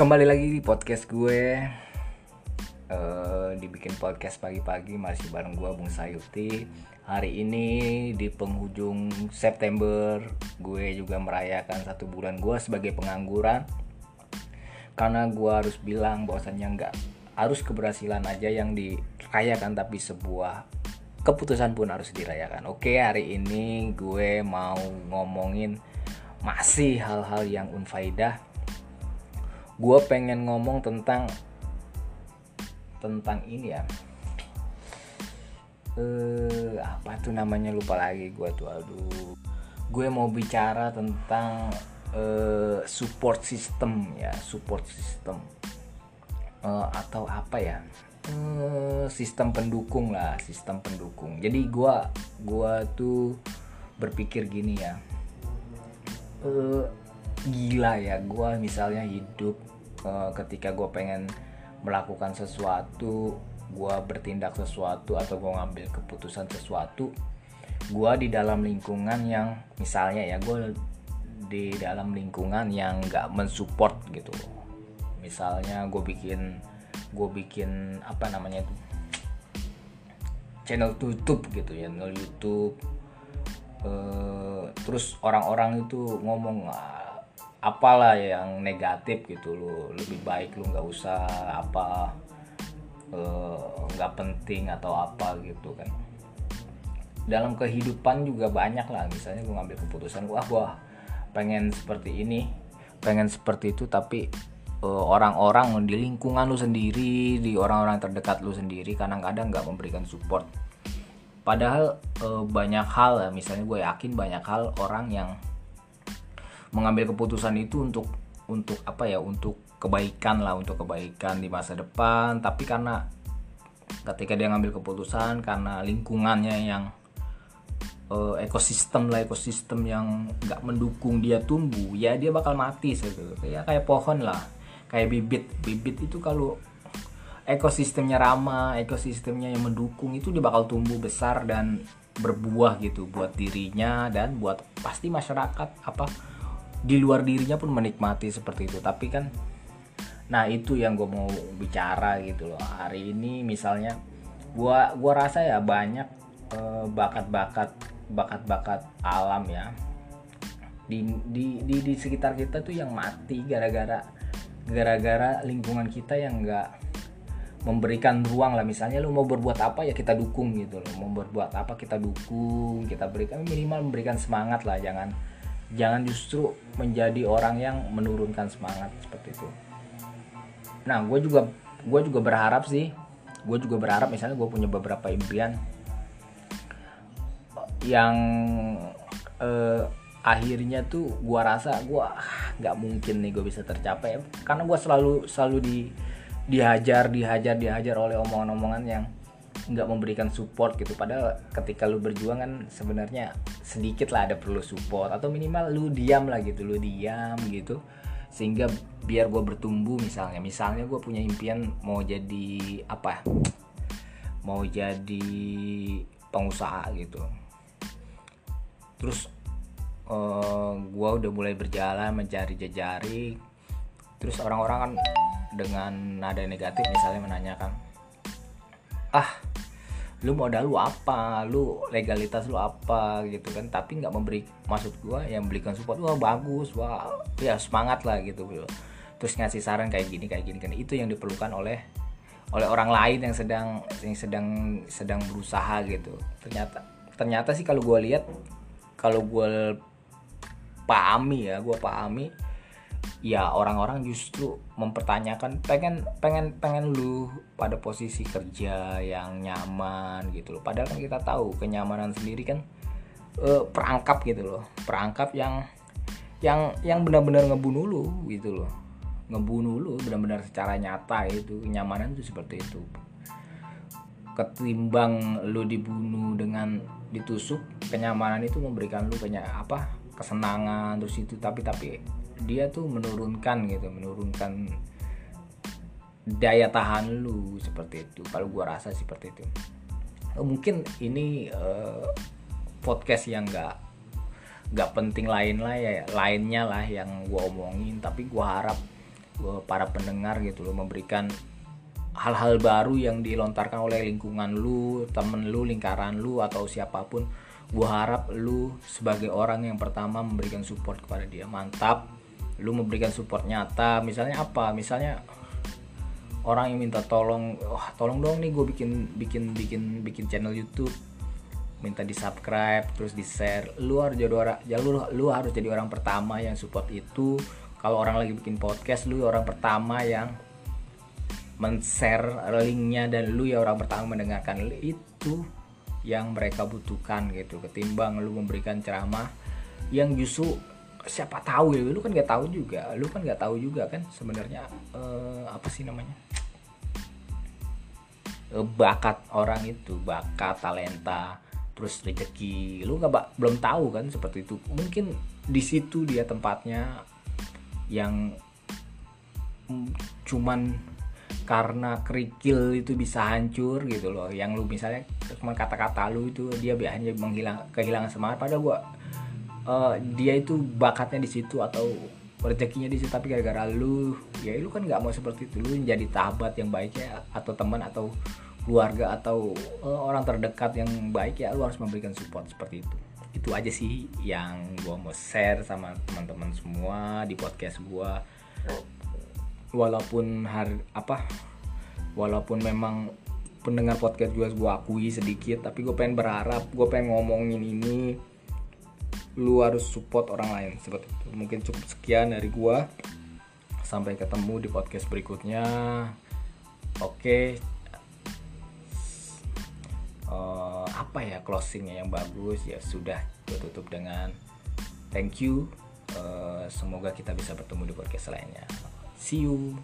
Kembali lagi di podcast gue. Uh, Dibikin podcast pagi-pagi Masih bareng gue Bung Sayuti. Hari ini di penghujung September Gue juga merayakan satu bulan gue sebagai pengangguran. Karena gue harus bilang bahwasannya nggak harus keberhasilan aja yang dirayakan Tapi sebuah keputusan pun harus dirayakan. Oke hari ini gue mau ngomongin masih hal-hal yang unfaidah gue pengen ngomong tentang tentang ini ya. Eh apa tuh namanya? Lupa lagi gue tuh aduh. Gue mau bicara tentang uh, support system ya support system. Uh, atau apa ya? Uh, sistem pendukung lah sistem pendukung. Jadi gue gue tuh berpikir gini ya. Uh, gila ya gue misalnya hidup uh, ketika gue pengen melakukan sesuatu gue bertindak sesuatu atau gue ngambil keputusan sesuatu gue di dalam lingkungan yang misalnya ya gue di dalam lingkungan yang gak mensupport gitu. Misalnya gue bikin gue bikin apa namanya itu channel YouTube gitu ya channel YouTube uh, terus orang-orang itu ngomong apalah yang negatif gitu lo lebih baik lu nggak usah apa eh, nggak uh, penting atau apa gitu kan. Dalam kehidupan juga banyak lah misalnya gue ngambil keputusan wah gua pengen seperti ini pengen seperti itu tapi uh, orang-orang di lingkungan lu sendiri di orang-orang terdekat lu sendiri kadang-kadang nggak memberikan support. Padahal uh, banyak hal ya misalnya gue yakin banyak hal orang yang mengambil keputusan itu untuk untuk apa ya untuk kebaikan lah untuk kebaikan di masa depan. Tapi karena ketika dia ngambil keputusan karena lingkungannya yang uh, ekosistem lah ekosistem yang nggak mendukung dia tumbuh ya dia bakal mati gitu. Ya kayak pohon lah kayak bibit. Bibit itu kalau ekosistemnya ramah ekosistemnya yang mendukung itu dia bakal tumbuh besar dan berbuah gitu buat dirinya dan buat pasti masyarakat apa di luar dirinya pun menikmati seperti itu. Tapi kan nah itu yang gue mau bicara gitu loh. Hari ini misalnya gue gua rasa ya banyak eh, bakat-bakat bakat-bakat alam ya. Di, di di di sekitar kita tuh yang mati gara-gara gara-gara lingkungan kita yang enggak memberikan ruang lah. Misalnya lu mau berbuat apa ya kita dukung gitu loh. Mau berbuat apa kita dukung kita berikan minimal memberikan semangat lah. Jangan jangan justru menjadi orang yang menurunkan semangat seperti itu. Nah gue juga gue juga berharap sih gue juga berharap misalnya gue punya beberapa impian yang eh, akhirnya tuh gue rasa gue ah, nggak mungkin nih gue bisa tercapai. Karena gue selalu selalu di dihajar dihajar dihajar oleh omongan-omongan yang nggak memberikan support gitu. Padahal ketika lu berjuang kan sebenarnya sedikit lah ada perlu support. Atau minimal lu diam lah gitu lu diam gitu. Sehingga biar gue bertumbuh misalnya. Misalnya gue punya impian mau jadi apa? Mau jadi pengusaha gitu. Terus uh, eh, gue udah mulai berjalan mencari jejari. Terus orang-orang kan dengan nada negatif misalnya menanyakan ah lu modal lu apa? Lu legalitas lu apa gitu kan? Tapi nggak memberi maksud gua yang berikan support wah bagus wah. Ya semangat lah gitu terus ngasih saran kayak gini kayak gini kan itu yang diperlukan oleh oleh orang lain yang sedang yang sedang sedang berusaha gitu. Ternyata ternyata sih kalau gua lihat kalau gua pahami ya gua pahami ya orang-orang justru mempertanyakan pengen pengen pengen lu pada posisi kerja yang nyaman gitu loh. Padahal kan kita tahu kenyamanan sendiri kan uh, perangkap gitu loh. Perangkap yang yang yang benar-benar ngebunuh lu gitu loh. Ngebunuh lu benar-benar secara nyata itu kenyamanan itu seperti itu. Ketimbang lu dibunuh dengan ditusuk kenyamanan itu memberikan lu banyak apa kesenangan terus itu tapi tapi dia tuh menurunkan gitu menurunkan daya tahan lu seperti itu. Kalau gua rasa seperti itu. Oh, mungkin ini uh, podcast yang nggak nggak penting lain lah ya lainnya lah yang gua omongin. Tapi gua harap uh, para pendengar gitu loh memberikan hal-hal baru yang dilontarkan oleh lingkungan lu temen lu lingkaran lu atau siapa pun. Gue harap lu sebagai orang yang pertama memberikan support kepada dia. Mantap lu memberikan support nyata misalnya apa? Misalnya orang yang minta tolong wah tolong dong nih gue bikin bikin bikin bikin channel YouTube. Minta di subscribe terus di share lu harus jadi orang ya lu, lu harus jadi orang pertama yang support itu. Kalau orang lagi bikin podcast lu orang pertama yang men-share linknya dan lu ya orang pertama mendengarkan. Itu yang mereka butuhkan gitu. Ketimbang lu memberikan ceramah yang justru siapa tahu ya lu kan nggak tahu juga lu kan nggak tahu juga kan sebenarnya uh, apa sih namanya? Uh, bakat orang itu bakat talenta terus rezeki lu nggak belum tahu kan seperti itu. Mungkin di situ dia tempatnya yang mm, cuman karena kerikil itu bisa hancur gitu loh. Yang lu misalnya cuma kata-kata lu itu dia biasanya menghilang kehilangan semangat. Padahal gua uh, dia itu bakatnya di situ atau rezekinya di situ tapi gara-gara lu ya lu kan nggak mau seperti itu. Lu jadi sahabat yang baik ya atau teman atau keluarga atau uh, orang terdekat yang baik ya lu harus memberikan support seperti itu. Itu aja sih yang gua mau share sama teman-teman semua di podcast gua. Walaupun hari apa walaupun memang pendengar podcast gue gue akui sedikit tapi gue pengen berharap gue pengen ngomongin ini lu harus support orang lain seperti itu. Mungkin cukup sekian dari gue sampai ketemu di podcast berikutnya. Oke. Okay. uh, apa ya closingnya yang bagus? Ya sudah gue tutup dengan thank you. Uh, semoga kita bisa bertemu di podcast lainnya. See you.